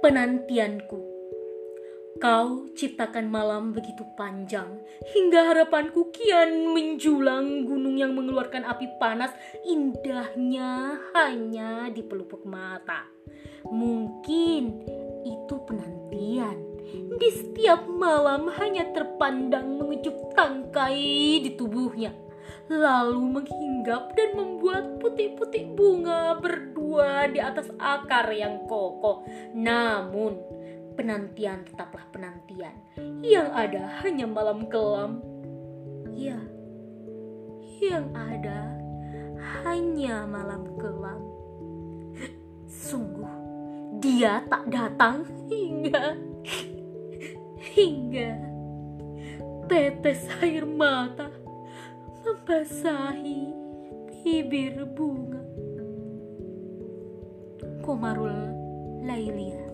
penantianku. Kau ciptakan malam begitu panjang hingga harapanku kian menjulang gunung yang mengeluarkan api panas indahnya hanya di pelupuk mata. Mungkin itu penantian. Di setiap malam hanya terpandang mengecup tangkai di tubuhnya lalu menghinggap dan membuat putih-putih bunga berdua di atas akar yang kokoh. Namun, penantian tetaplah penantian. Yang ada hanya malam kelam. Ya, yang ada hanya malam kelam. Sungguh, dia tak datang hingga hingga tetes air mata membasahi bibir bunga. Komarul Lailia.